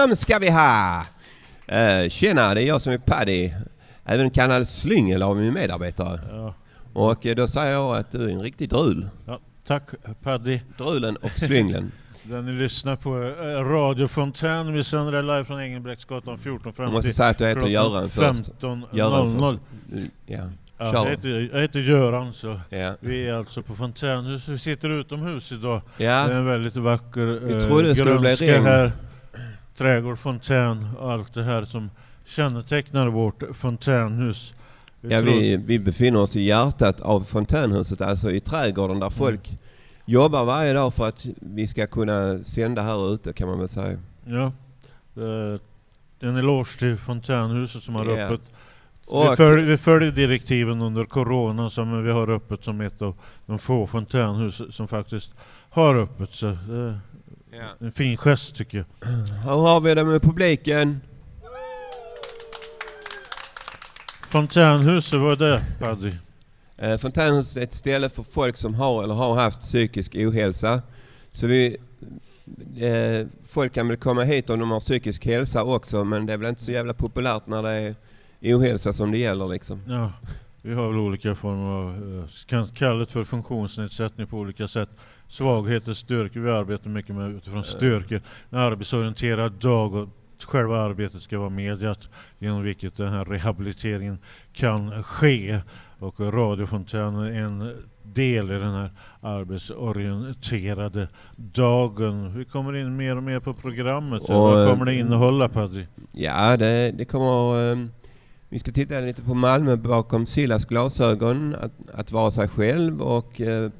Honom ska vi ha! Uh, tjena, det är jag som är Paddy. Även kallad Slyngel av min medarbetare. Ja. Och eh, då säger jag att du är en riktig drul. Ja, tack Paddy. Drulen och Slynglen. Där ni lyssnar på eh, Radio Fontän. Vi sänder live från Engelbrektsgatan 14 fram Jag måste till säga att du heter Göran först. 15.00. Mm, Ja, Ja, jag, heter, jag heter Göran så Ja. vi är alltså på Fontänhuset. Vi sitter utomhus idag. Ja. Det är en väldigt vacker eh, grönska här. Trädgård, fontän och allt det här som kännetecknar vårt fontänhus. Ja, vi, vi befinner oss i hjärtat av fontänhuset, alltså i trädgården där folk jobbar varje dag för att vi ska kunna sända här ute kan man väl säga. Ja. En eloge till fontänhuset som har Ja. öppet. Vi, Och, följer, vi följer direktiven under corona som vi har öppet som ett av de få fontänhus som faktiskt har öppet. Så det ja. en fin gest tycker jag. Hur har vi det med publiken? Fontänhuset, vad är det Paddy? Eh, Fontänhuset är ett ställe för folk som har eller har haft psykisk ohälsa. Så vi, eh, folk kan väl komma hit om de har psykisk hälsa också men det är väl inte så jävla populärt när det är ohälsa som det gäller liksom. Ja, vi har väl olika former av, eh, kan kalla det för funktionsnedsättning på olika sätt. Svagheter, styrkor, vi arbetar mycket med utifrån styrkor. En arbetsorienterad dag och själva arbetet ska vara mediat genom vilket den här rehabiliteringen kan ske. Och radiofontänen är en del i den här arbetsorienterade dagen. Vi kommer in mer och mer på programmet. Och, Vad eh, kommer det innehålla Paddy? Ja, det, det kommer... ehm, vi ska titta lite på Malmö bakom Sillas glasögon, att, att vara sig själv och eh,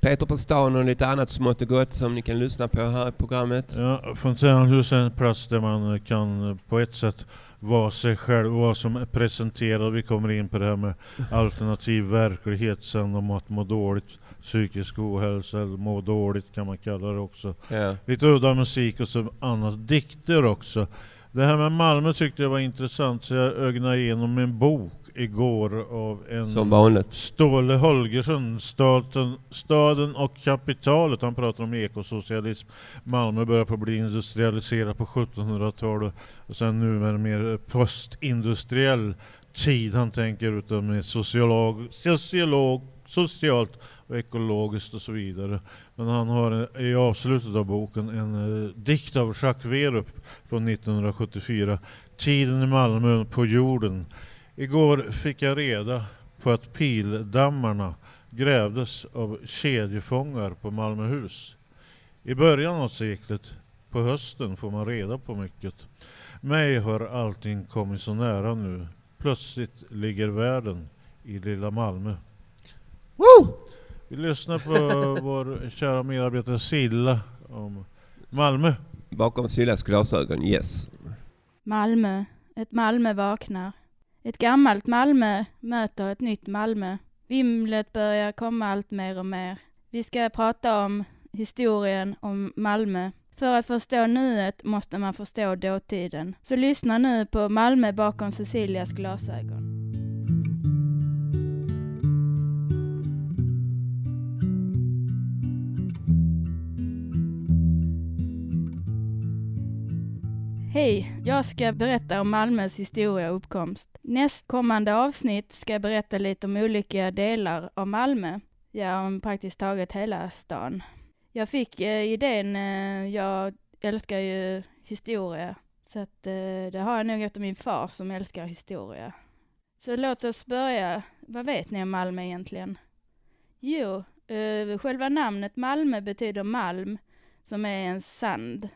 Peter på stan och lite annat smått och gott som ni kan lyssna på här i programmet. Ja, Fontänhuset är en plats där man kan på ett sätt vara sig själv, vad som är presenterat. Vi kommer in på det här med alternativ verklighet sen om att må dåligt, psykisk ohälsa eller må dåligt kan man kalla det också. Ja. Lite udda musik och så annat. Dikter också. Det här med Malmö tyckte jag var intressant så jag ögnade igenom en bok igår av en Som vanligt. Ståle Holgersson, staten, staden och kapitalet. Han pratar om ekosocialism. Malmö börjar bli industrialiserat på 1700-talet och sen nu med en mer postindustriell tid. Han tänker utan med sociolog, sociolog, socialt och ekologiskt och så vidare. Men han har i avslutet av boken en eh, dikt av Jacques Werup från 1974. Tiden i Malmö på jorden. Igår fick jag reda på att pildammarna grävdes av kedjefångar på Malmöhus. I början av seklet, på hösten, får man reda på mycket. Mig har allting kommit så nära nu. Plötsligt ligger världen i lilla Malmö. Woo! Vi lyssnar på vår kära medarbetare Silla om Malmö. Bakom Sillas glasögon, yes. Malmö. Ett Malmö vaknar. Ett gammalt Malmö möter ett nytt Malmö. Vimlet börjar komma allt mer och mer. Vi ska prata om historien om Malmö. För att förstå nuet måste man förstå dåtiden. Så lyssna nu på Malmö bakom Cecilias glasögon. Hej, jag ska berätta om Malmös historia och uppkomst. Nästkommande avsnitt ska jag berätta lite om olika delar av Malmö. Ja, om praktiskt taget hela stan. Jag fick eh, idén, eh, jag älskar ju historia, så att eh, det har jag nog efter min far som älskar historia. Så låt oss börja. Vad vet ni om Malmö egentligen? Jo, eh, själva namnet Malmö betyder malm, som är en sand.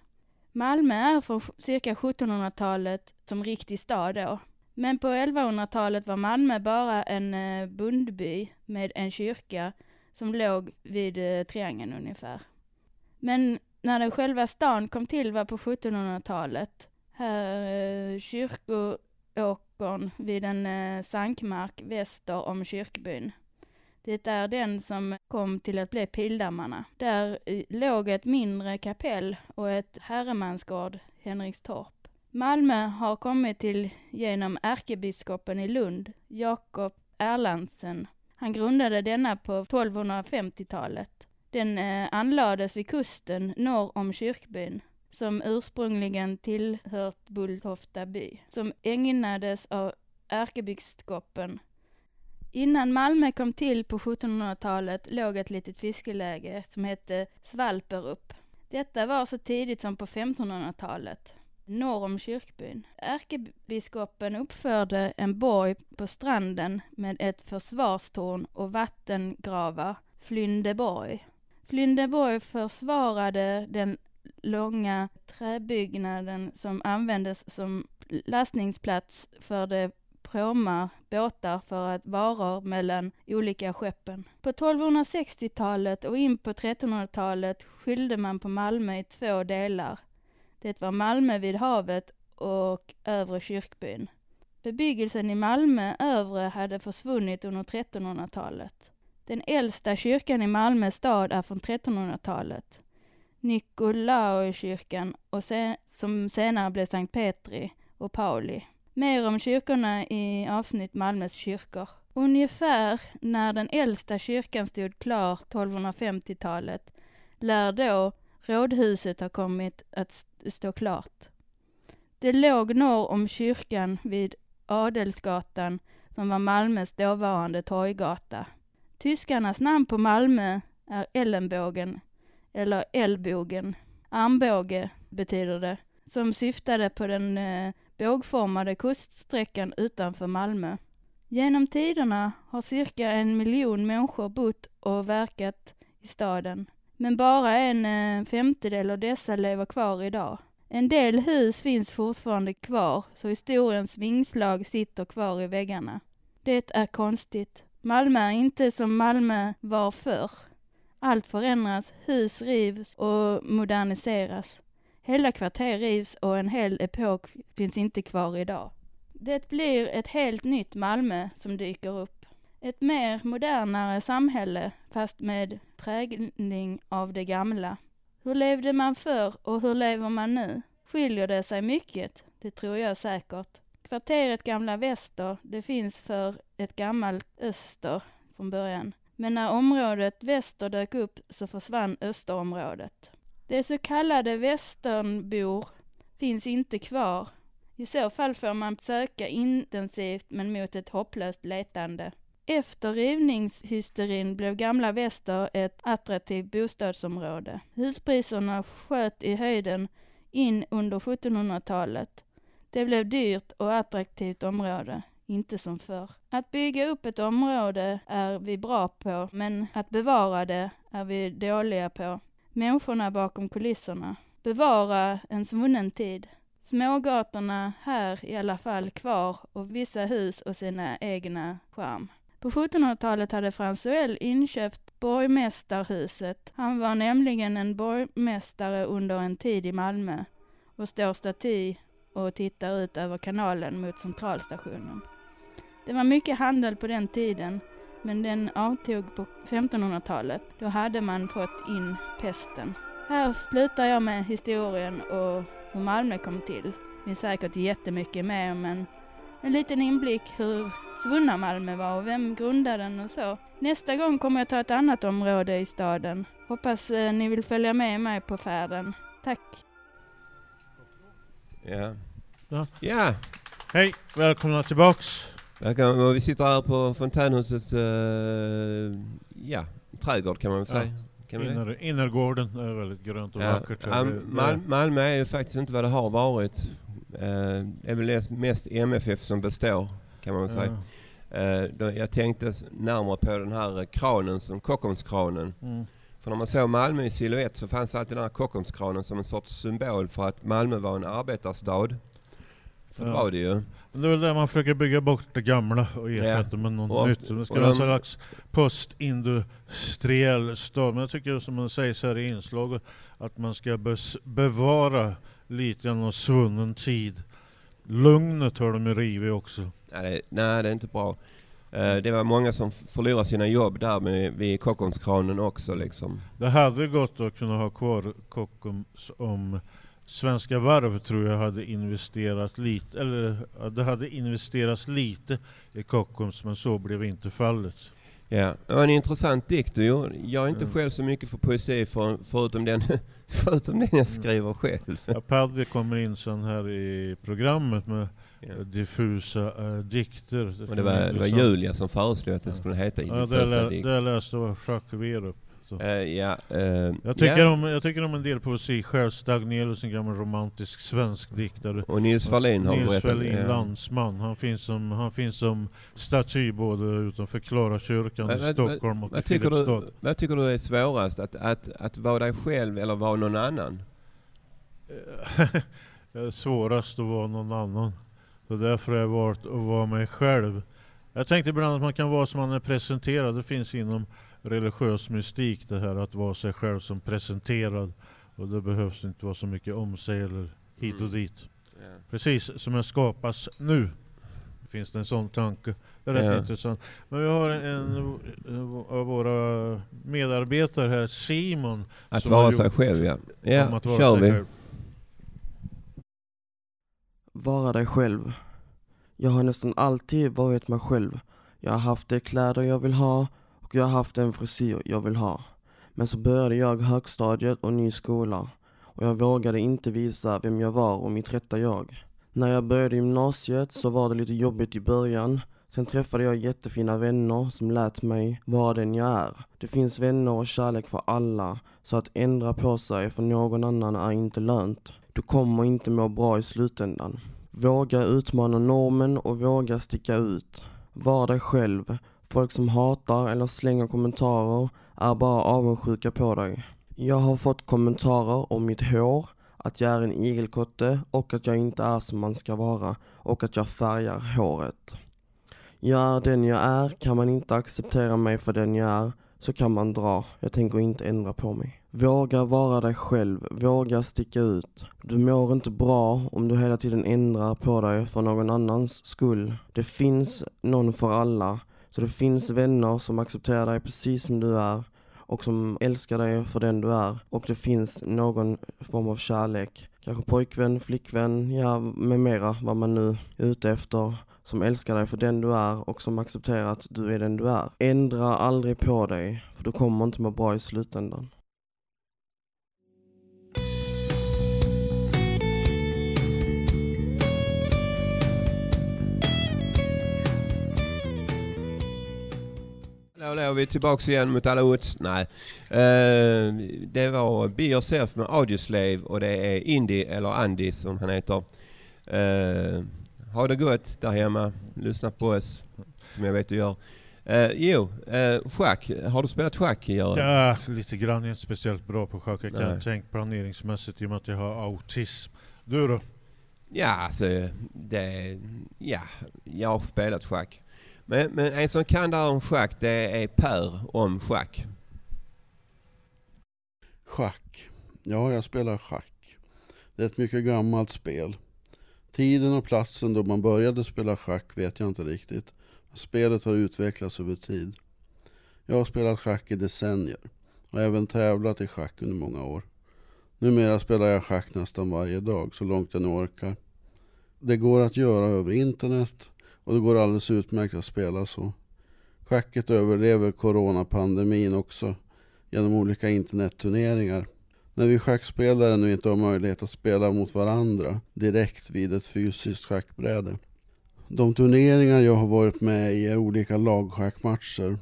Malmö är från cirka 1700-talet som riktig stad då. Men på 1100-talet var Malmö bara en eh, bondby med en kyrka som låg vid eh, triangeln ungefär. Men när den själva stan kom till var på 1700-talet. Här eh, kyrkoåkern vid en sankmark väster om kyrkbyn. Det är den som kom till att bli Pildammarna. Där låg ett mindre kapell och ett herremansgård, Henrikstorp. Malmö har kommit till genom ärkebiskopen i Lund, Jakob Erlandsen. Han grundade denna på 1250-talet. Den eh, anlades vid kusten norr om kyrkbyn. som ursprungligen tillhört Bulltofta by, som ägnades av ärkebiskopen. Innan Malmö kom till på 1700-talet låg ett litet fiskeläge som hette Svalperup. Detta var så tidigt som på 1500-talet, norr om kyrkbyn. Ärkebiskopen uppförde en borg på stranden med ett försvarstorn och vattengravar, Flyndeborg. Flyndeborg försvarade den långa träbyggnaden som användes som lastningsplats för det pråmar, båtar för att varor mellan olika skeppen. På 1260-talet och in på 1300-talet skilde man på Malmö i två delar. Det var Malmö vid havet och Övre kyrkbyn. Bebyggelsen i Malmö övre hade försvunnit under 1300-talet. Den äldsta kyrkan i Malmö stad är från 1300-talet. Nikolaukyrkan, och sen, som senare blev Sankt Petri och Pauli. Mer om kyrkorna i avsnitt Malmös kyrkor. Ungefär när den äldsta kyrkan stod klar 1250-talet lär då rådhuset ha kommit att stå klart. Det låg norr om kyrkan vid Adelsgatan som var Malmös dåvarande torggata. Tyskarnas namn på Malmö är Ellenbågen, eller Ellbogen. Armbåge betyder det, som syftade på den eh, bågformade kuststräckan utanför Malmö. Genom tiderna har cirka en miljon människor bott och verkat i staden. Men bara en eh, femtedel av dessa lever kvar idag. En del hus finns fortfarande kvar, så historiens vingslag sitter kvar i väggarna. Det är konstigt. Malmö är inte som Malmö var förr. Allt förändras, hus rivs och moderniseras. Hela kvarter rivs och en hel epok finns inte kvar idag. Det blir ett helt nytt Malmö som dyker upp. Ett mer modernare samhälle, fast med prägling av det gamla. Hur levde man förr och hur lever man nu? Skiljer det sig mycket? Det tror jag säkert. Kvarteret Gamla Väster, det finns för ett gammalt Öster från början. Men när området Väster dök upp så försvann Österområdet. De så kallade västernbor finns inte kvar. I så fall får man söka intensivt men mot ett hopplöst letande. Efter rivningshysterin blev Gamla Väster ett attraktivt bostadsområde. Huspriserna sköt i höjden in under 1700-talet. Det blev dyrt och attraktivt område, inte som förr. Att bygga upp ett område är vi bra på, men att bevara det är vi dåliga på. Människorna bakom kulisserna. Bevara en svunnen tid. Smågatorna här i alla fall kvar och vissa hus och sina egna charm. På 1700-talet hade Fransuell inköpt borgmästarhuset. Han var nämligen en borgmästare under en tid i Malmö och står staty och tittar ut över kanalen mot centralstationen. Det var mycket handel på den tiden, men den avtog på 1500-talet. Då hade man fått in pesten. Här slutar jag med historien och hur Malmö kom till. Det finns säkert jättemycket mer, men en liten inblick hur svunna Malmö var och vem grundade den och så. Nästa gång kommer jag ta ett annat område i staden. Hoppas eh, ni vill följa med mig på färden. Tack! Ja. Ja. Ja, Hej, välkomna tillbaks. Välkommen. vi sitter här på Fontänhusets eh, ja, trädgård kan man väl Ja. säga. Kan det? Inner, innergården är väldigt grönt och Ja. vackert. Ja, Mal Malmö är ju faktiskt inte vad det har varit. Eh, det är väl mest MFF som består kan man väl säga. Ja. Eh, då jag tänkte närmare på den här kranen, som Kockumskranen. Mm. För när man såg Malmö i silhuett så fanns alltid den här Kockumskranen som en sorts symbol för att Malmö var en arbetarstad. För det var det ju. Det är väl där man försöker bygga bort det gamla och ersätta Ja. med något Och- nytt. Det ska vara en slags postindustriell stad. Men jag tycker som man säger här i inslaget att man ska bevara lite av någon svunnen tid. Lugnet har de ju rivit också. Nej, det, nej, det är inte bra. Eh, det var många som förlorade sina jobb där med, vid Kockumskranen också liksom. Det hade gått att kunna ha kvar Kockums om Svenska Varv tror jag hade investerat lite, eller det hade investerats lite i Kockums men så blev inte fallet. Ja, det var en intressant dikt du gjorde. Jag är inte Mm. själv så mycket för poesi för, förutom, den, förutom den jag skriver själv. Ja, Padre kommer in sen här i programmet med Ja. eh, diffusa eh, dikter. Och det var, det var Julia som föreslog att det skulle heta Ja, det, diffusa lä, dikt. det läste Jacques Werup. Så. Eh, ja, eh, Jag tycker, ja. om, jag tycker om en del poesi själv. Stagnelius, en gammal romantisk svensk diktare. Och Nils Ferlin har Nils. Ferlin, ja. landsman. Han finns, som, han finns som staty både utanför Klara kyrkan Vad- i vad- Stockholm och i tycker, du, vad tycker du är svårast? Att, att, att vara dig själv eller vara någon annan? svårast att vara någon annan. Så därför har jag valt att vara mig själv. Jag tänkte ibland att man kan vara som man är presenterad. Det finns inom religiös mystik det här att vara sig själv som presenterad. Och det behövs inte vara så mycket om sig eller hit och Mm. dit. Precis som jag skapas nu. Finns det en sån tanke. Det är rätt Ja. intressant. Men vi har en av våra medarbetare här, Simon. Att vara sig själv ja. om Ja, kör vi. själv. Vara dig själv. Jag har nästan alltid varit mig själv. Jag har haft de kläder jag vill ha och jag har haft den frisyr jag vill ha. Men så började jag högstadiet och ny skola och jag vågade inte visa vem jag var och mitt rätta jag. När jag började gymnasiet så var det lite jobbigt i början. Sen träffade jag jättefina vänner som lät mig vara den jag är. Det finns vänner och kärlek för alla, så att ändra på sig för någon annan är inte lönt. Du kommer inte må bra i slutändan. Våga utmana normen och våga sticka ut. Var dig själv. Folk som hatar eller slänger kommentarer är bara avundsjuka på dig. Jag har fått kommentarer om mitt hår, att jag är en igelkotte och att jag inte är som man ska vara och att jag färgar håret. Jag är den jag är, kan man inte acceptera mig för den jag är så kan man dra, jag tänker inte ändra på mig. Våga vara dig själv, våga sticka ut. Du mår inte bra om du hela tiden ändrar på dig för någon annans skull. Det finns någon för alla, så det finns vänner som accepterar dig precis som du är och som älskar dig för den du är. Och det finns någon form av kärlek. Kanske pojkvän, flickvän, ja med mera vad man nu är ute efter som älskar dig för den du är och som accepterar att du är den du är. Ändra aldrig på dig, för du kommer inte må bra i slutändan. Hallå, vi är tillbaka igen mot alla odds. Nej. Eh, det var Be Yourself med Audioslave och det är Indy, eller Andy som han heter. Eh, ha det gott där hemma. Lyssna på oss, som jag vet du gör. Eh, jo, eh, schack. Har du spelat schack, Göran? Ja, lite grann. Jag är inte speciellt bra på schack. Jag kan Nej. tänka planeringsmässigt i och med att jag har autism. Du då? Ja, alltså, det, ja, jag har spelat schack. Men, men en som kan det här om schack, det är Per om schack. Schack. Ja, jag spelar schack. Det är ett mycket gammalt spel. Tiden och platsen då man började spela schack vet jag inte riktigt. Spelet har utvecklats över tid. Jag har spelat schack i decennier och även tävlat i schack under många år. Numera spelar jag schack nästan varje dag, så långt jag nu orkar. Det går att göra över internet och det går alldeles utmärkt att spela så. Schacket överlever coronapandemin också genom olika internetturneringar. När vi schackspelare nu inte har möjlighet att spela mot varandra direkt vid ett fysiskt schackbräde. De turneringar jag har varit med i är olika lagschackmatcher.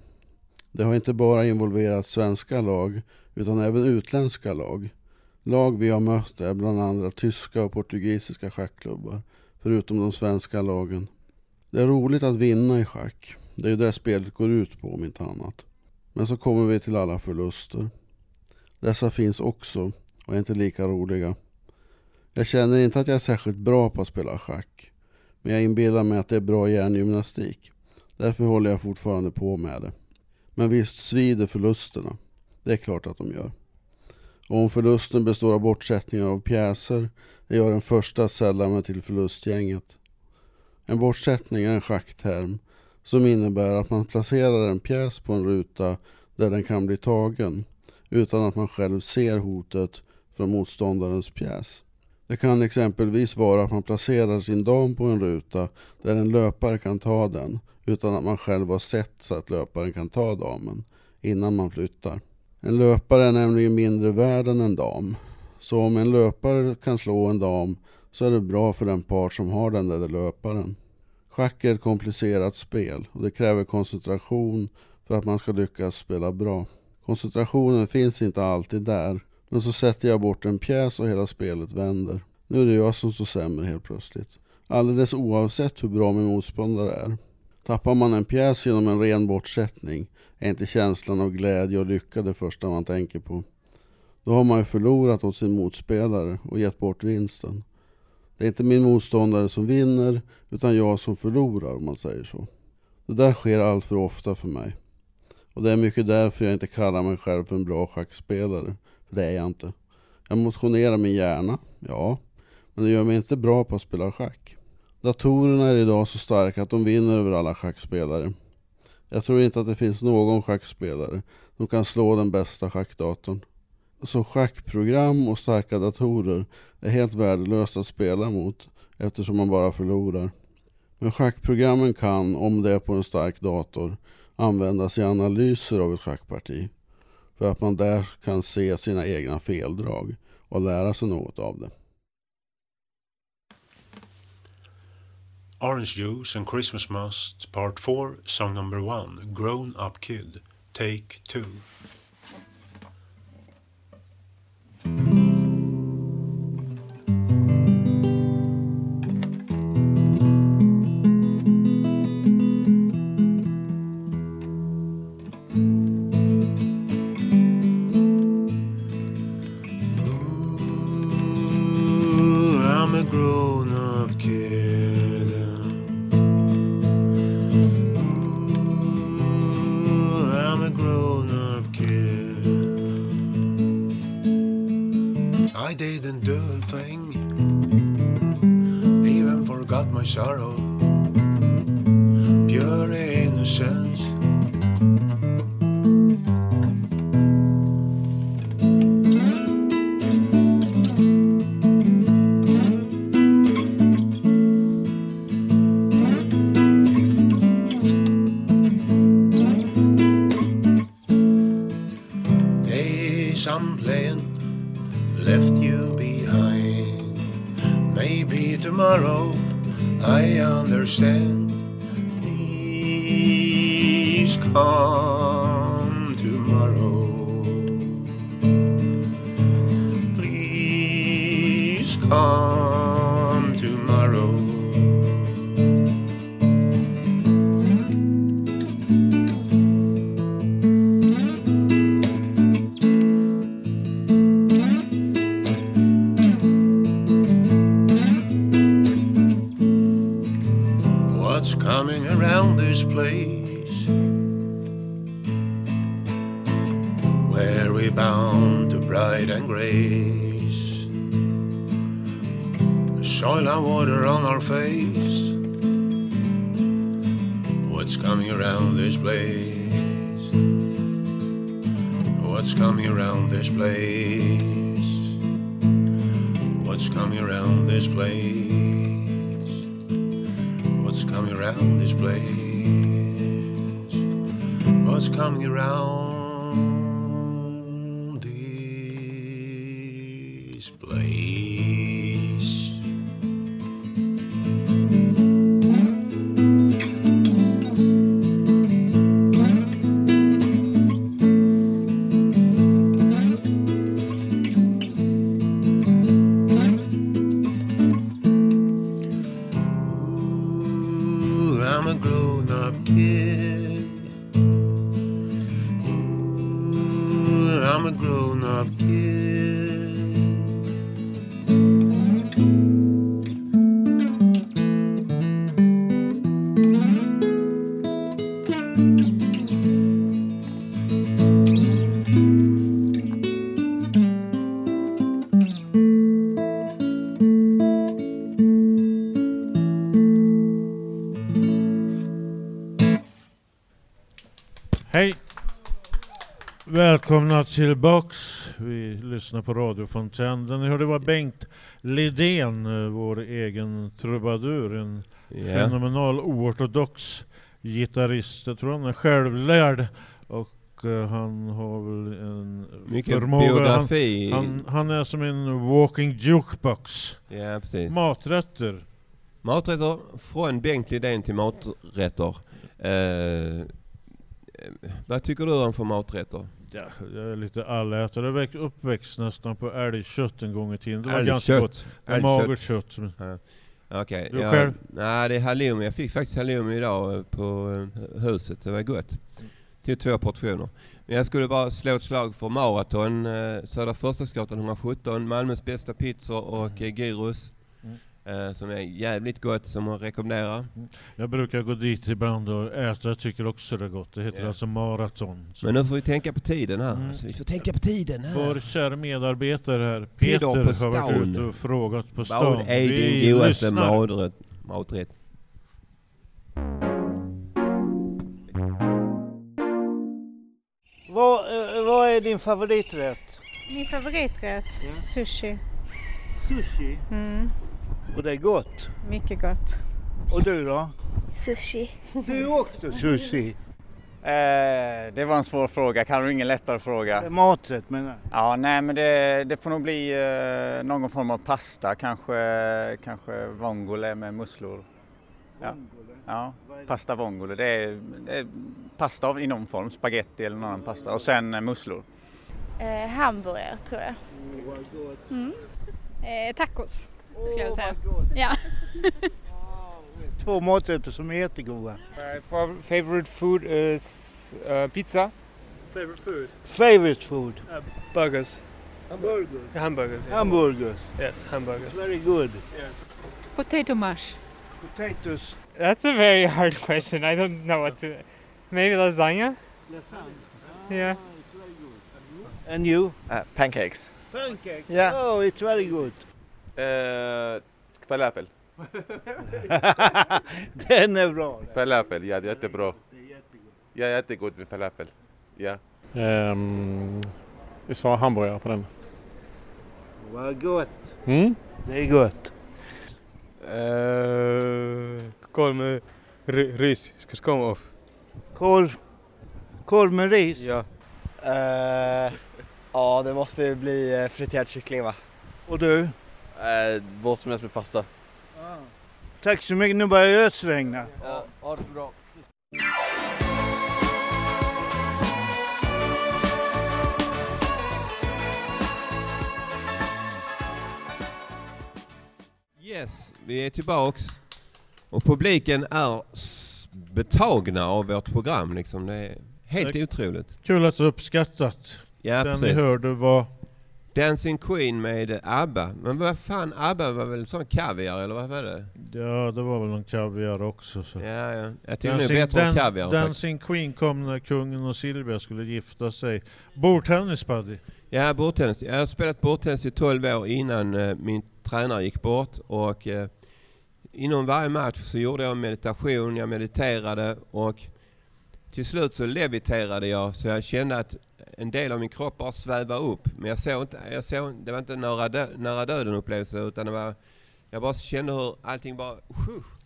Det har inte bara involverat svenska lag utan även utländska lag. Lag vi har mött är bland andra tyska och portugisiska schackklubbar, förutom de svenska lagen. Det är roligt att vinna i schack. Det är ju det spelet går ut på om inte annat. Men så kommer vi till alla förluster. Dessa finns också och är inte lika roliga. Jag känner inte att jag är särskilt bra på att spela schack. Men jag inbillar mig att det är bra hjärngymnastik. Därför håller jag fortfarande på med det. Men visst svider förlusterna. Det är klart att de gör. Och om förlusten består av bortsättningar av pjäser är jag den första att sälla mig till förlustgänget. En bortsättning är en schackterm som innebär att man placerar en pjäs på en ruta där den kan bli tagen utan att man själv ser hotet från motståndarens pjäs. Det kan exempelvis vara att man placerar sin dam på en ruta där en löpare kan ta den utan att man själv har sett så att löparen kan ta damen innan man flyttar. En löpare är nämligen mindre värd än en dam. Så om en löpare kan slå en dam så är det bra för den part som har den där löparen. Schack är ett komplicerat spel och det kräver koncentration för att man ska lyckas spela bra. Koncentrationen finns inte alltid där, men så sätter jag bort en pjäs och hela spelet vänder. Nu är det jag som står sämre helt plötsligt. Alldeles oavsett hur bra min motståndare är. Tappar man en pjäs genom en ren bortsättning är inte känslan av glädje och lycka det första man tänker på. Då har man ju förlorat åt sin motspelare och gett bort vinsten. Det är inte min motståndare som vinner, utan jag som förlorar om man säger så. Det där sker allt för ofta för mig. Och det är mycket därför jag inte kallar mig själv för en bra schackspelare. För det är jag inte. Jag motionerar min hjärna, ja. Men det gör mig inte bra på att spela schack. Datorerna är idag så starka att de vinner över alla schackspelare. Jag tror inte att det finns någon schackspelare som kan slå den bästa schackdatorn. Så schackprogram och starka datorer är helt värdelösa att spela mot eftersom man bara förlorar. Men schackprogrammen kan, om det är på en stark dator, användas i analyser av ett schackparti. För att man där kan se sina egna feldrag och lära sig något av det. Orange Juice and Christmas Must Part 4 Song number 1 Grown Up Kid Take 2 playing left you behind. Maybe tomorrow I understand. Please come display. Tillbaks. Vi lyssnar på radiofontän. Den ni hörde var Bengt Lidén, eh, vår egen trubadur. En Ja. fenomenal oortodox gitarrist. Jag tror han är självlärd och eh, han har väl en Mycket förmåga. Han, han, han är som en walking jukebox. Ja, precis. Maträtter. Maträtter från Bengt Lidén till maträtter. Eh, vad tycker du om för maträtter? Ja, jag är lite allätare. Jag växt- uppväxt nästan på älgkött en gång i tiden. Det var ganska gott. Älgkött. Det är magert kött. men- Okej. Du ja, själv? Nej, det är halloumi. Jag fick faktiskt halloumi idag eh, på eh, huset. Det var gott. Till två portioner. Men jag skulle bara slå ett slag för maraton. Eh, Södra Förstadsgatan 117. Malmös bästa pizzor och eh, gyros. Mm. Eh, som är jävligt gott, som jag rekommenderar. Jag brukar gå dit ibland och äta. Jag tycker också det är gott. Det heter Ja. alltså maraton. Så Men nu får vi tänka på tiden här. Mm. Alltså, vi får tänka på tiden här. Vår kära medarbetare här, Peter, på har varit ute och frågat på stan. Vad är Vi din godaste maträtt? maträtt? Vad, eh, vad är din favoriträtt? Min favoriträtt? Sushi. Sushi. Mm, Och det är gott. mycket gott. Och du då? Sushi. Du också sushi. Eh, det var en svår fråga, kan du ingen lättare fråga? Maträtt menar jag. Ja, nej men det, det får nog bli eh, någon form av pasta, kanske, kanske vongole med musslor. Ja, ja pasta vongole, det är, det är pasta av- i någon form, spaghetti eller någon annan pasta och sen eh, musslor. Eh, hamburgare tror jag. Mm. Eh, tacos, skulle jag Åh, säga. vad gott. Ja. Två maträtter som är jättegoda. My favorite food is uh, pizza. Favorite food? Favorite food? Burgers. Hamburgers. Hamburgers. yeah. Hamburgers. Yes, hamburgers. Very good. Yes. Potato mash. Potatoes. That's a very hard question. I don't know what to. Maybe lasagna? Lasagna. yeah. And you? Uh, pancakes. Pancake. Yeah. Oh, it's very good. Uh, falafel. Den är bra. Falafel, ja det är jättebra. Ja, jättegott med falafel. Ja. Um, vi svarar hamburgare på den. Vad gott. Mm? Det är gott. Uh, korv med ris. Ska komma off. Korv. Korv med ris. Ja. Eh, ja, det måste bli friterad kyckling va? Och du? Uh, vad som helst med pasta. Tack så mycket. Nu börjar det ösregna. Ja, ha det så bra. Yes, vi är tillbaks. Och publiken är betagna av vårt program liksom. Det är helt Tack. otroligt. Kul att du uppskattat. Ja, Den ni precis. hörde var... Dancing Queen med ABBA. Men vad fan, ABBA var väl sån kaviar eller vad var det? Ja, det var väl någon kaviar också. Så. Ja, ja. Jag tycker nog bättre om kaviar. faktiskt. Dancing Queen kom när kungen och Silvia skulle gifta sig. Bordtennis buddy. Ja, bordtennis. Jag har spelat bordtennis i 12 år innan eh, min tränare gick bort. Och eh, inom varje match så gjorde jag meditation, jag mediterade och till slut så leviterade jag så jag kände att en del av min kropp bara svävade upp. Men jag såg inte, jag såg, det var inte en nära, dö, nära döden upplevelse utan det var, jag bara kände hur allting bara... Uh,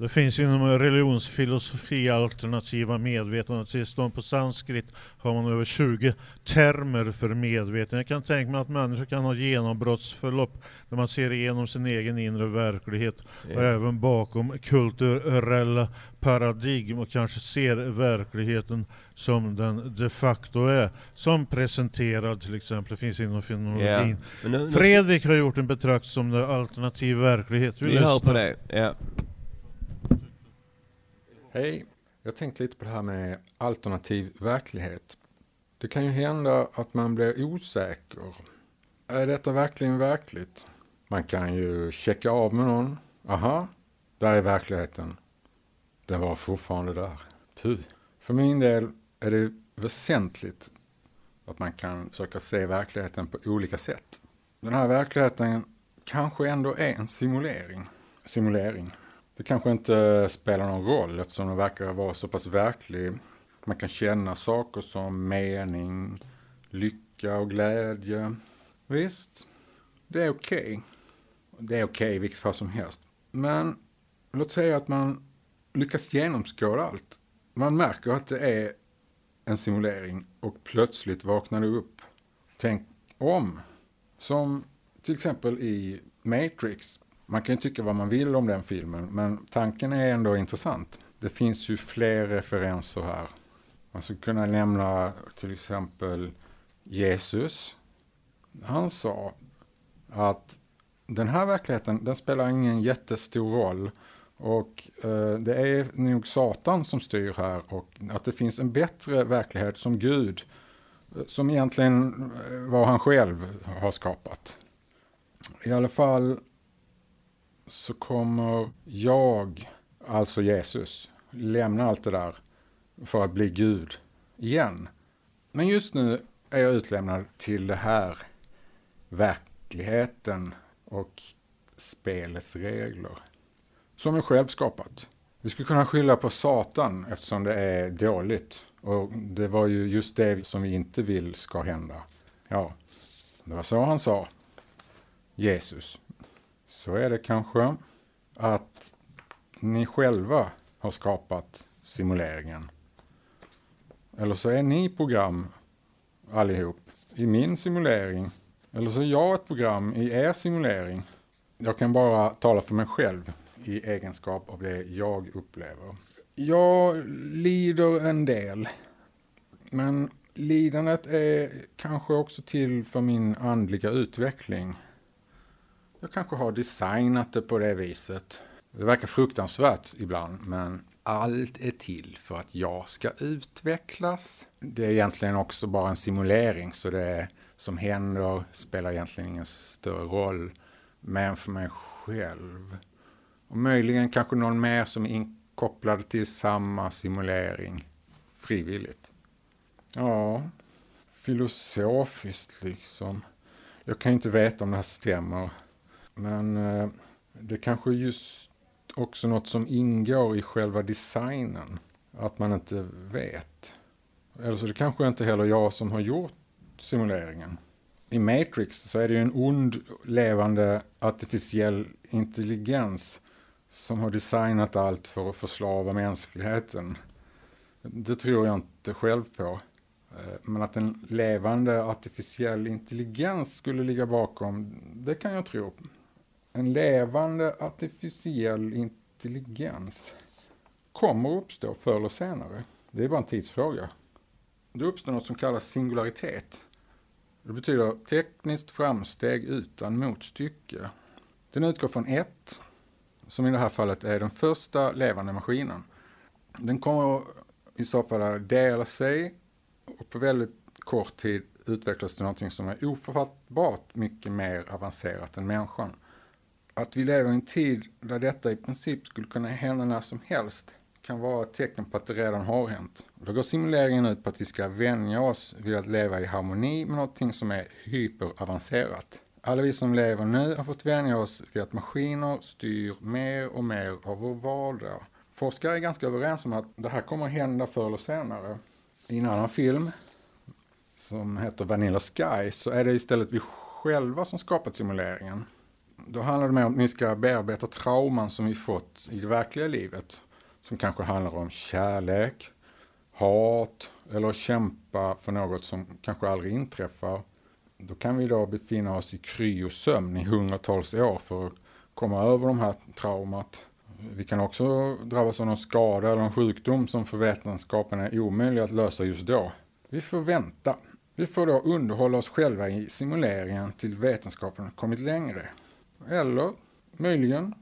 det finns inom religionsfilosofi alternativa medvetandetillstånd. På sanskrit har man över 20 termer för medvetande. Jag kan tänka mig att människor kan ha genombrottsförlopp där man ser igenom sin egen inre verklighet och Ja. även bakom kulturella paradigm och kanske ser verkligheten som den de facto är. Som presenterad till exempel, finns inom fenomenologin. Nu- Fredrik har gjort en betraktelse som det alternativ verklighet. Vi hör på det. Ja. Hej! Jag tänkte lite på det här med alternativ verklighet. Det kan ju hända att man blir osäker. Är detta verkligen verkligt? Man kan ju checka av med någon. Aha, där är verkligheten. Den var fortfarande där. Puh. För min del är det väsentligt att man kan försöka se verkligheten på olika sätt. Den här verkligheten kanske ändå är en simulering. Simulering. Det kanske inte spelar någon roll eftersom den verkar vara så pass verklig. Man kan känna saker som mening, lycka och glädje. Visst, det är okej. Okay. Det är okej okay, vilket fall som helst. Men låt säga att man lyckas genomskåda allt. Man märker att det är en simulering och plötsligt vaknar du upp. Tänk om. Som till exempel i Matrix. Man kan ju tycka vad man vill om den filmen, men tanken är ändå intressant. Det finns ju fler referenser här. Man skulle kunna nämna till exempel Jesus. Han sa att den här verkligheten, den spelar ingen jättestor roll. Och eh, det är nog Satan som styr här och att det finns en bättre verklighet som Gud, eh, som egentligen eh, var han själv har skapat. I alla fall så kommer jag, alltså Jesus, lämna allt det där för att bli Gud igen. Men just nu är jag utlämnad till det här, verkligheten och spelets regler. Som är själv skapat. Vi skulle kunna skylla på Satan eftersom det är dåligt. Och det var ju just det som vi inte vill ska hända. Ja, det var så han sa. Jesus. Så är det kanske att ni själva har skapat simuleringen. Eller så är ni program allihop i min simulering. Eller så är jag ett program i er simulering. Jag kan bara tala för mig själv i egenskap av det jag upplever. Jag lider en del. Men lidandet är kanske också till för min andliga utveckling. Jag kanske har designat det på det viset. Det verkar fruktansvärt ibland, men allt är till för att jag ska utvecklas. Det är egentligen också bara en simulering, så det som händer spelar egentligen ingen större roll. Men för mig själv. Och möjligen kanske någon mer som är inkopplad till samma simulering frivilligt. Ja, filosofiskt liksom. Jag kan inte veta om det här stämmer. Men eh, det kanske är just också något som ingår i själva designen. Att man inte vet. Eller så är det kanske inte heller jag som har gjort simuleringen. I Matrix så är det ju en ond levande artificiell intelligens som har designat allt för att förslava mänskligheten. Det tror jag inte själv på. Eh, men att en levande artificiell intelligens skulle ligga bakom, det kan jag tro en levande artificiell intelligens kommer uppstå förr eller senare. Det är bara en tidsfråga. Det uppstår något som kallas singularitet. Det betyder tekniskt framsteg utan motstycke. Den utgår från ett, som i det här fallet är den första levande maskinen. Den kommer i så fall att dela sig och på väldigt kort tid utvecklas till någonting som är ofattbart mycket mer avancerat än människan att vi lever i en tid där detta i princip skulle kunna hända när som helst kan vara ett tecken på att det redan har hänt. Då går simuleringen ut på att vi ska vänja oss vid att leva i harmoni med någonting som är hyperavancerat. Alla vi som lever nu har fått vänja oss vid att maskiner styr mer och mer av vår vardag. Forskare är ganska överens om att det här kommer att hända förr eller senare. I en annan film som heter Vanilla Sky så är det istället vi själva som skapat simuleringen. Då handlar det mer om att vi ska bearbeta trauman som vi fått i det verkliga livet. Som kanske handlar om kärlek, hat eller kämpa för något som kanske aldrig inträffar. Då kan vi då befinna oss i kryosömn i hundratals år för att komma över de här traumat. Vi kan också drabbas av någon skada eller en sjukdom som för vetenskapen är omöjlig att lösa just då. Vi får vänta. Vi får då underhålla oss själva i simuleringen till vetenskapen kommit längre. Eller möjligen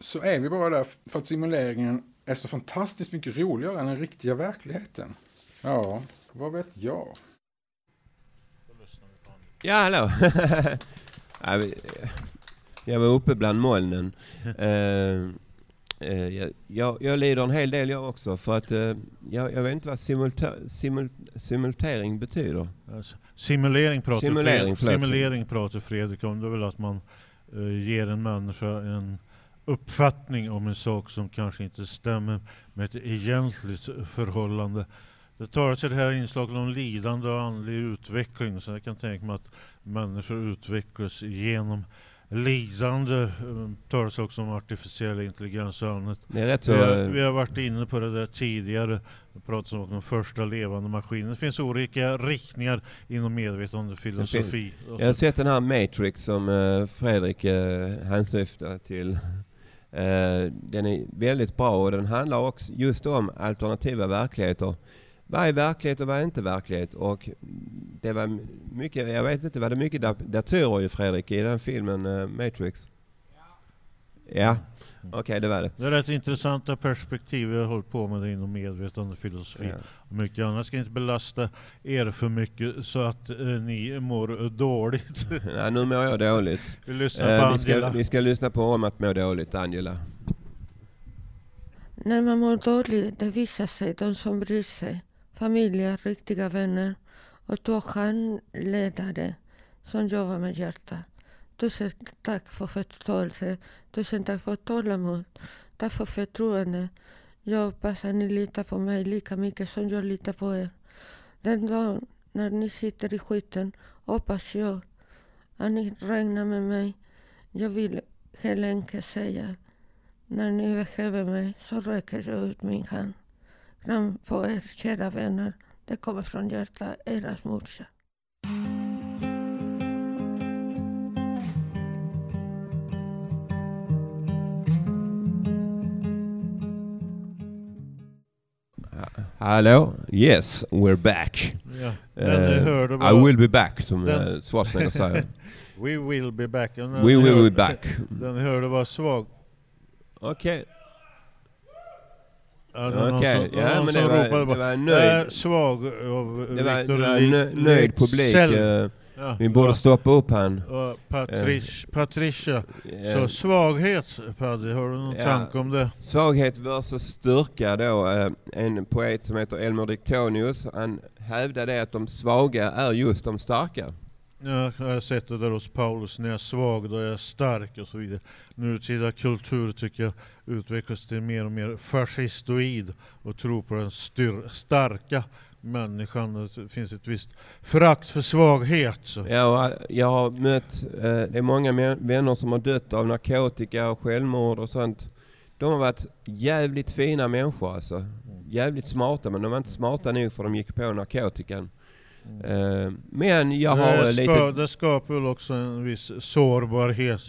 så är vi bara där för att simuleringen är så fantastiskt mycket roligare än den riktiga verkligheten. Ja, vad vet jag? Ja, hallå. jag var uppe bland molnen. Uh, uh, jag, jag, lider en hel del jag också för att uh, jag, jag, vet inte vad simulta, simul, simultering betyder. Alltså, simulering pratar, simulering, Fredrik, simulering pratar Fredrik om. Det är väl att man Eh, Eh, ger en människa en uppfattning om en sak som kanske inte stämmer med ett egentligt förhållande. Det talas i det här inslaget om lidande och andlig utveckling, så jag kan tänka mig att människor utvecklas genom lidande. Det talas också om artificiell intelligens och annat. Det är rätt så, vi, har, eh, vi har varit inne på det där tidigare. Vi pratade om de första levande maskinerna. Det finns olika riktningar inom medvetandefilosofi. Jag har sett den här Matrix som eh, Fredrik eh, hänsyftar till. Eh, Den är väldigt bra och den handlar också just om alternativa verkligheter. Vad är verklighet och vad är inte verklighet? Och det var mycket, jag vet inte, var det mycket dat- datorer ju Fredrik i den filmen eh, Matrix? Ja, okej det var det. Det är rätt intressanta perspektiv. Vi har hållit på med det inom medvetandefilosofi Ja. och mycket annat. Jag ska inte belasta er för mycket så att eh, ni mår dåligt. Nej, nu mår jag dåligt. Vi lyssnar på vi, ska, vi ska lyssna på om att må dåligt, Angela. När man mår dåligt, det visar sig de som bryr sig. Familjer, riktiga vänner och två handledare som jobbar med hjärtat. Tusen tack för förståelse. Tusen tack för tålamod. Tack för förtroende. Jag hoppas att ni litar på mig lika mycket som jag litar på er. Den dagen när ni sitter i skiten hoppas jag att ni regnar med mig. Jag vill helt enkelt säga när ni behöver mig så räcker jag ut min hand. Kram på er kära vänner. Det kommer från hjärtat, era morsa. Hallå? Yes, we're back. Ja, Eh, hörde I will be back, som den- uh, Schwarzenegger säger. We will be back. Den We will be back. Den hörde var svag. Okej. Någon Okej, som- ja, men som det var- det var nöjd. "Äh, svag av Det var, Victor det var Li- nö, nöjd publik. Leksell." eh, Ja, vi borde stoppa upp han. och Patric, Patricia. Ja. Så svaghet, Paddy, har du någon Ja. tanke om det? Svaghet versus styrka då. eh, En poet som heter Elmer Dictonius, han hävdade att de svaga är just de starka. Ja, jag har sett det där hos Paulus, när jag är svag då är jag stark och så vidare. Nutida kultur tycker jag utvecklas till mer och mer fascistoid och tror på den styr, starka människan. Det finns ett visst förakt för svaghet. Så. Ja, och jag har mött, eh, det är många vänner som har dött av narkotika och självmord och sånt. De har varit jävligt fina människor alltså. Jävligt smarta, men de var inte smarta nog för de gick på narkotikan. Eh, Men jag har det, ska, lite... det skapar väl också en viss sårbarhet.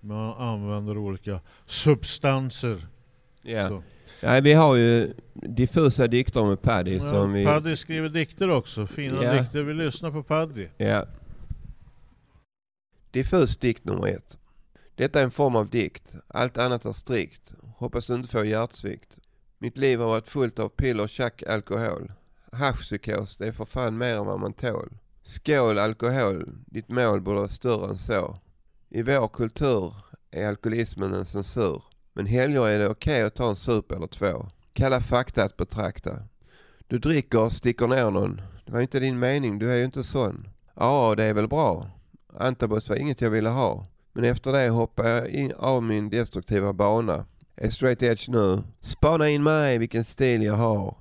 Man använder olika substanser. Ja. Så. Ja, vi har ju diffusa dikter med Paddy som vi... Paddy skriver dikter också, fina Ja. dikter. Vi lyssnar på Paddy. Ja. Diffus dikt nummer ett. Detta är en form av dikt. Allt annat är strikt. Hoppas du inte får hjärtsvikt. Mitt liv har varit fullt av piller, tjack, alkohol. Haschpsykos, det är för fan mer än vad man tål. Skål alkohol, ditt mål borde vara större än så. I vår kultur är alkoholismen en censur. Men helger är det okej att ta en sup eller två. Kalla fakta att betrakta. Du dricker och sticker ner någon. Det var ju inte din mening, du är ju inte sån. Ja, det är väl bra. Antabus var inget jag ville ha. Men efter det hoppade jag in av min destruktiva bana. Är straight edge nu. Spana in mig vilken stil jag har.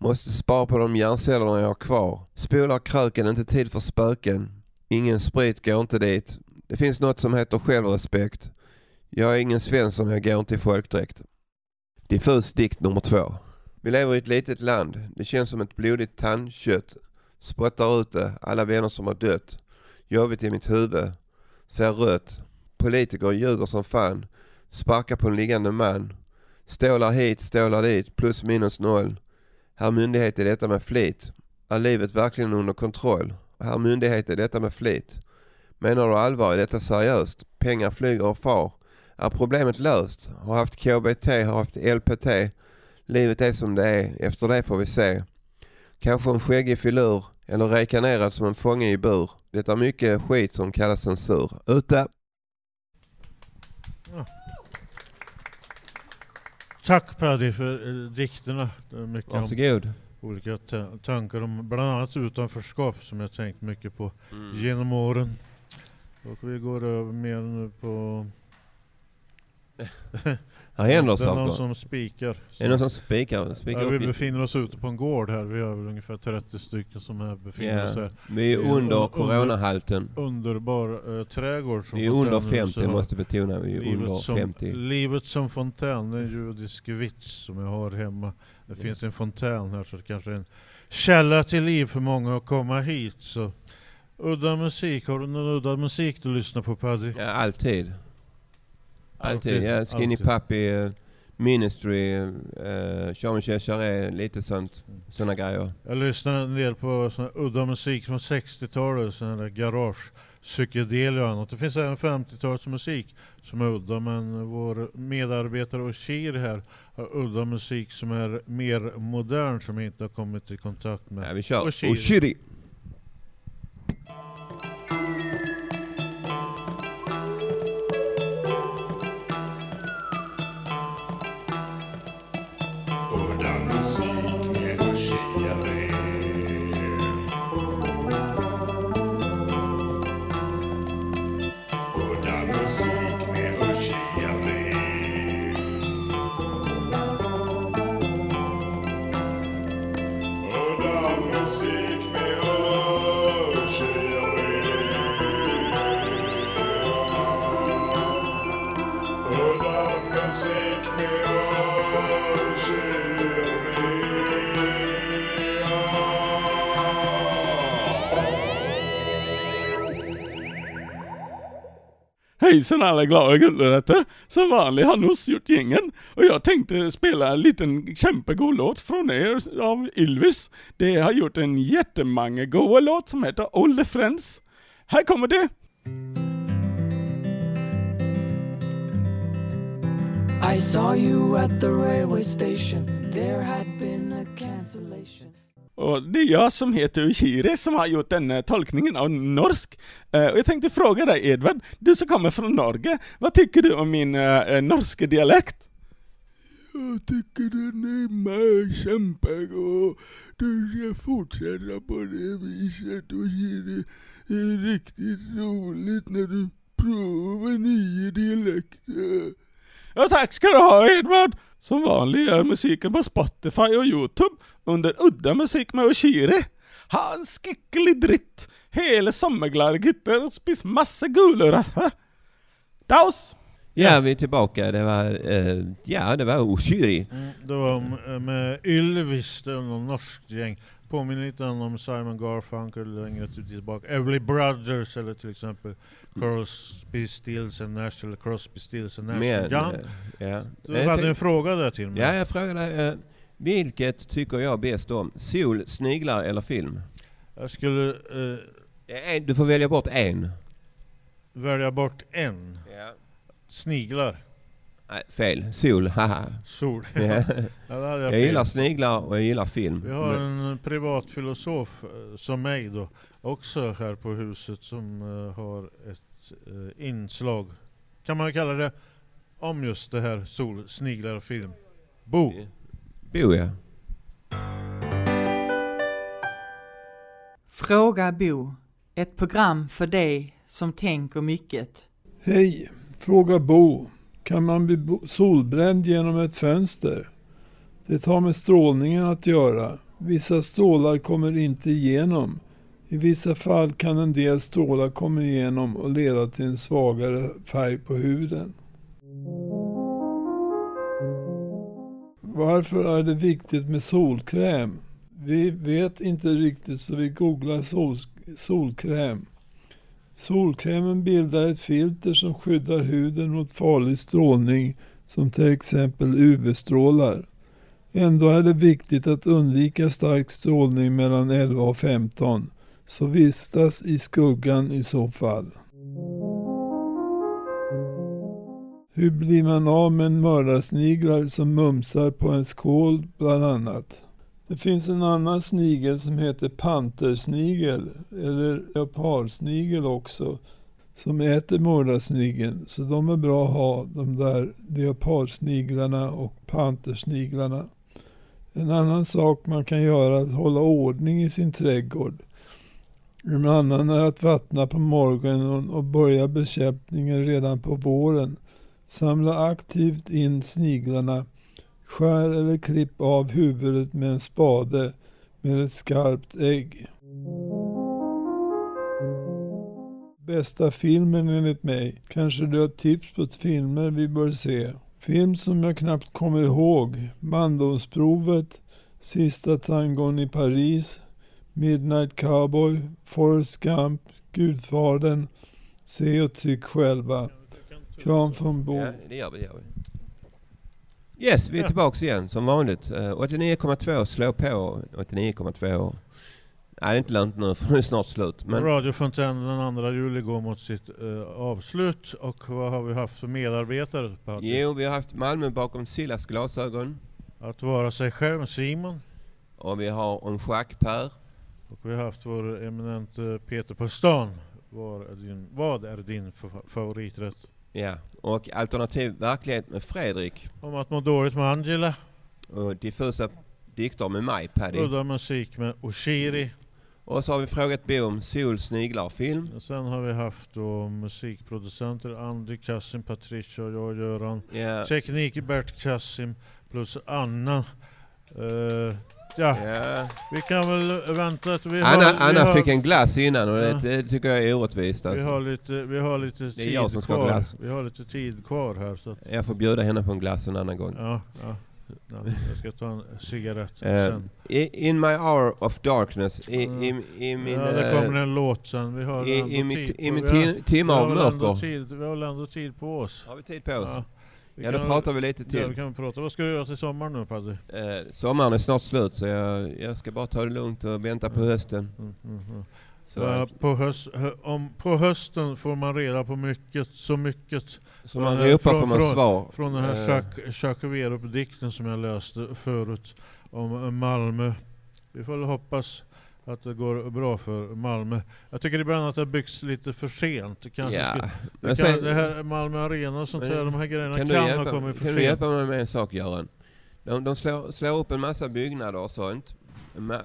Måste spara på de hjärncellerna jag har kvar. Spolar kröken, inte tid för spöken. Ingen sprit går inte dit. Det finns något som heter självrespekt. Jag är ingen Svensson, jag går inte i folkdräkt. Diffus dikt nummer två. Vi lever i ett litet land. Det känns som ett blodigt tandkött. Spottar ut det, alla vänner som har dött. Jobbigt i mitt huvud. Ser rött. Politiker ljuger som fan. Sparkar på en liggande man. Stålar hit, stålar dit, plus minus noll. Herr myndighet är detta med flit. Är livet verkligen under kontroll? Herr myndighet är detta med flit. Menar du allvar? Är detta seriöst? Pengar flyger och far. Är problemet löst? Har haft KBT, har haft LPT. Livet är som det är. Efter det får vi se. Kanske en skäggig filur eller rekanerad som en fånge i bur. Det är mycket skit som kallas censur. Ute! Tack Paddy för eh, dikterna. Det är mycket om Varsågod. olika ta- tankar om bland annat utanförskap som jag tänkt mycket på Mm. genom åren. Och vi går över mer nu på Här händer det är någon som spikar. Det är någon som spikar. spikar Ja, vi befinner oss ute på en gård här. Vi har väl ungefär 30 stycken som här befinner Ja, oss här. vi är Det en under un- coronahalten. Underbar eh, trädgård. Som Vi är under fontänhuset 50, har. måste betona. Vi är Livet under som, 50. Livet som fontän, det en judisk vits som jag har hemma. Det finns en fontän här så det kanske är en källa till liv för många att komma hit. Så. Udda musik, har du någon udda musik du lyssnar på Paddy? Ja, alltid. Alltid. Ja, Skinny alltid. Puppy, eh, Ministry, uh, Jean-Michel Jarre, lite sånt. Såna grejer. Jag lyssnar en del på sån här udda musik från 60-talet, sån där garage, psykedelia och annat. Det finns även 50-talsmusik som är udda, men vår medarbetare Oshir här har udda musik som är mer modern, som jag inte har kommit i kontakt med. Ja, vi kör Oshiri. Hejsan alla glada guldrötter! Som vanligt har Nuss gjort gängen och jag tänkte spela en liten kämpegod låt från er av Ylvis. Det har gjort en jättemånga goa låt som heter Old Friends. Här kommer det! I saw you at the railway station. There had been a cancellation. Och det är jag som heter Ushiri som har gjort den eh, tolkningen av norsk. Eh, och jag tänkte fråga dig Edvard, du som kommer från Norge, vad tycker du om min uh, norska dialekt? Jag tycker den är med kämpegod. Du ska fortsätta på det viset och det är riktigt roligt när du provar nya dialekter. Ja, tack ska du ha Edvard! Som vanligt är musiken på Spotify och Youtube under Udda Musik med Oshiri. Ha en skicklig dritt! Hela sommarglada gitter och spis massa gulor. Daus! Ja, vi är tillbaka. Det var, eh, ja, det var Oshiri. Mm, det var m- med Ylvis, det var någon norskt gäng. Påminner lite om Simon Garfunkel längre tillbaka. Everly Brothers eller till exempel Crosby, Stills and Nash eller Crosby, Stills and Nash Men, Young. eh, ja. Du Jag hade en fråga där till mig. Ja, jag frågade eh, vilket tycker jag bäst om? Sol, sniglar eller film? Jag skulle eh, En- Du får välja bort en. välja bort en. Ja. Sniglar. Nej, fel. Sol, haha. Sol. Ja. Ja, jag jag gillar sniglar och jag gillar film. Vi har Men- en privatfilosof eh, som mig då, också här på huset som eh, har ett eh, inslag, kan man kalla det, om just det här sol, sniglar och film. Bo! Bo ja. Fråga Bo. Ett program för dig som tänker mycket. Hej, fråga Bo. Kan man bli solbränd genom ett fönster? Det har med strålningen att göra. Vissa strålar kommer inte igenom. I vissa fall kan en del strålar komma igenom och leda till en svagare färg på huden. Varför är det viktigt med solkräm? Vi vet inte riktigt så vi googlar sol, solkräm. Solkrämen bildar ett filter som skyddar huden mot farlig strålning som till exempel UV-strålar. Ändå är det viktigt att undvika stark strålning mellan 11 och 15, så vistas i skuggan i så fall. Hur blir man av med mördarsniglar som mumsar på en skål bland annat? Det finns en annan snigel som heter pantersnigel, eller leopardsnigel också, som äter mördarsnigeln. Så de är bra att ha, de där leopardsniglarna och pantersniglarna. En annan sak man kan göra är att hålla ordning i sin trädgård. En annan är att vattna på morgonen och börja bekämpningen redan på våren. Samla aktivt in sniglarna. Skär eller klipp av huvudet med en spade med ett skarpt ägg. Bästa filmen enligt mig. Kanske du har tips på filmer vi bör se. Film som jag knappt kommer ihåg. Mandomsprovet, Sista tangon i Paris, Midnight Cowboy, Forrest Gump, Gudfadern. Se och tyck själva. Kram från Bo. Ja, det gör vi. Det gör vi. Yes, vi är tillbaks igen som vanligt. Eh, 89,2 slå på 89,2. Nej, det är inte lönt nu för nu är det snart slut. Men Radio Fontaine den 2 juli går mot sitt eh, avslut. Och vad har vi haft för medarbetare? Patrik? jo, vi har haft Malmö bakom Sillas glasögon. Att vara sig själv, Simon. Och vi har en schack-Per. Och vi har haft vår eminente Peter på stan. Vad är din, vad är din fa- favoriträtt? Ja, och alternativ verklighet med Fredrik. Om att må dåligt med Angela. Och diffusa dikter med mig, Paddy. Udda musik med Oshiri. Och så har vi frågat Bo om sol, sniglar, film. Och sen har vi haft då musikproducenter Andy, Kassim, Patricia och jag, Göran. Ja. Teknik Bert Kassim plus Anna. Eh, ja. vi kan väl vänta att vi Anna, har... vi Anna har, fick en glass innan och det, Ja. det tycker jag är orättvist. Vi Alltså. har lite, vi har lite Det är tid jag som ska ha kvar. glass. Vi har lite tid kvar här. Så att, Jag får bjuda henne på en glass en annan gång. ja, ja, ja, jag ska ta en cigarett Eh, sen. i, in my hour of darkness, i, i, i min... ja, det eh, kommer en låt sen. Vi har i- i mitt- tid i min vi timme vi av mörker. Tid, vi har väl ändå tid på oss. Har vi tid på oss? Vi Ja, då kan- pratar vi lite till. Ja, vi kan prata. Vad ska du göra till sommaren nu Paddy? Eh, sommaren är snart slut så jag, jag ska bara ta det lugnt och vänta på hösten. Mm, mm, mm. Så, på, höst, hö, om, på hösten får man reda på mycket, så mycket. Så man eh, ropar får man från, svar. Från den här Eh. Jacques, Jacques Werup-dikten som jag läste förut om eh, Malmö. Vi får väl hoppas att det går bra för Malmö. Jag tycker ibland att det byggs lite för sent. Kanske Ja, men det, kan, sen- det här Malmö Arena och sånt Men där, de här grejerna kan kan, du ha hjälpa, kommit för Kan du sent. hjälpa mig med en sak Göran? De, de slår, slår upp en massa byggnader och sånt.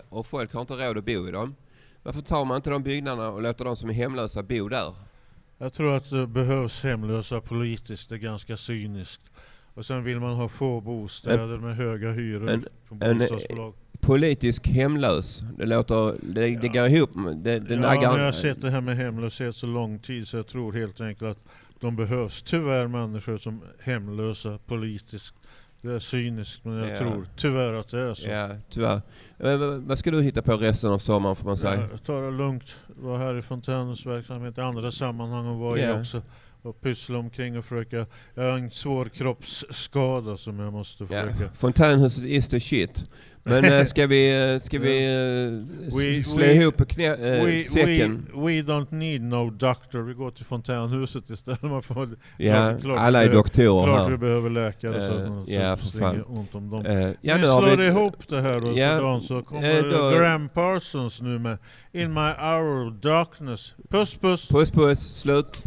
Och folk har inte råd att bo i dem. Varför tar man inte de byggnaderna och låter de som är hemlösa bo där? Jag tror att det behövs hemlösa politiskt, det är ganska cyniskt. Och sen vill man ha få bostäder med höga hyror En, från en bostadsbolag. Politisk hemlös. Det låter... Det, det går ihop. Det, det ja, naggar... men jag har sett det här med hemlöshet så lång tid så jag tror helt enkelt att de behövs. Tyvärr människor som hemlösa politiskt. Det är cyniskt men jag Ja. tror tyvärr att det är så. Ja, tyvärr. Eh, vad- ska du hitta på resten av sommaren får man säga? Ja, ta det lugnt. Var här i Fontänens verksamhet i andra sammanhang och var Ja. i också. Och pyssla omkring och försöka. Jag har en svår kroppsskada som jag måste Ja. försöka. Fontänhuset is the shit. Men äh, ska vi, eh, ska vi äh, We- slå we- ihop knä, äh, we, säcken? We, we don't need no doctor. Vi går till fontänhuset istället. Man får, Ja, klart- alla är doktorer Klart här. vi behöver läkare. så att- så ja, att för fan. ont om dem. Eh, ja, vi slår vi- ihop det här då Ja, dagen så kommer då- Graham Parsons nu med In My Hour of Darkness. Puss puss! Puss puss, slut!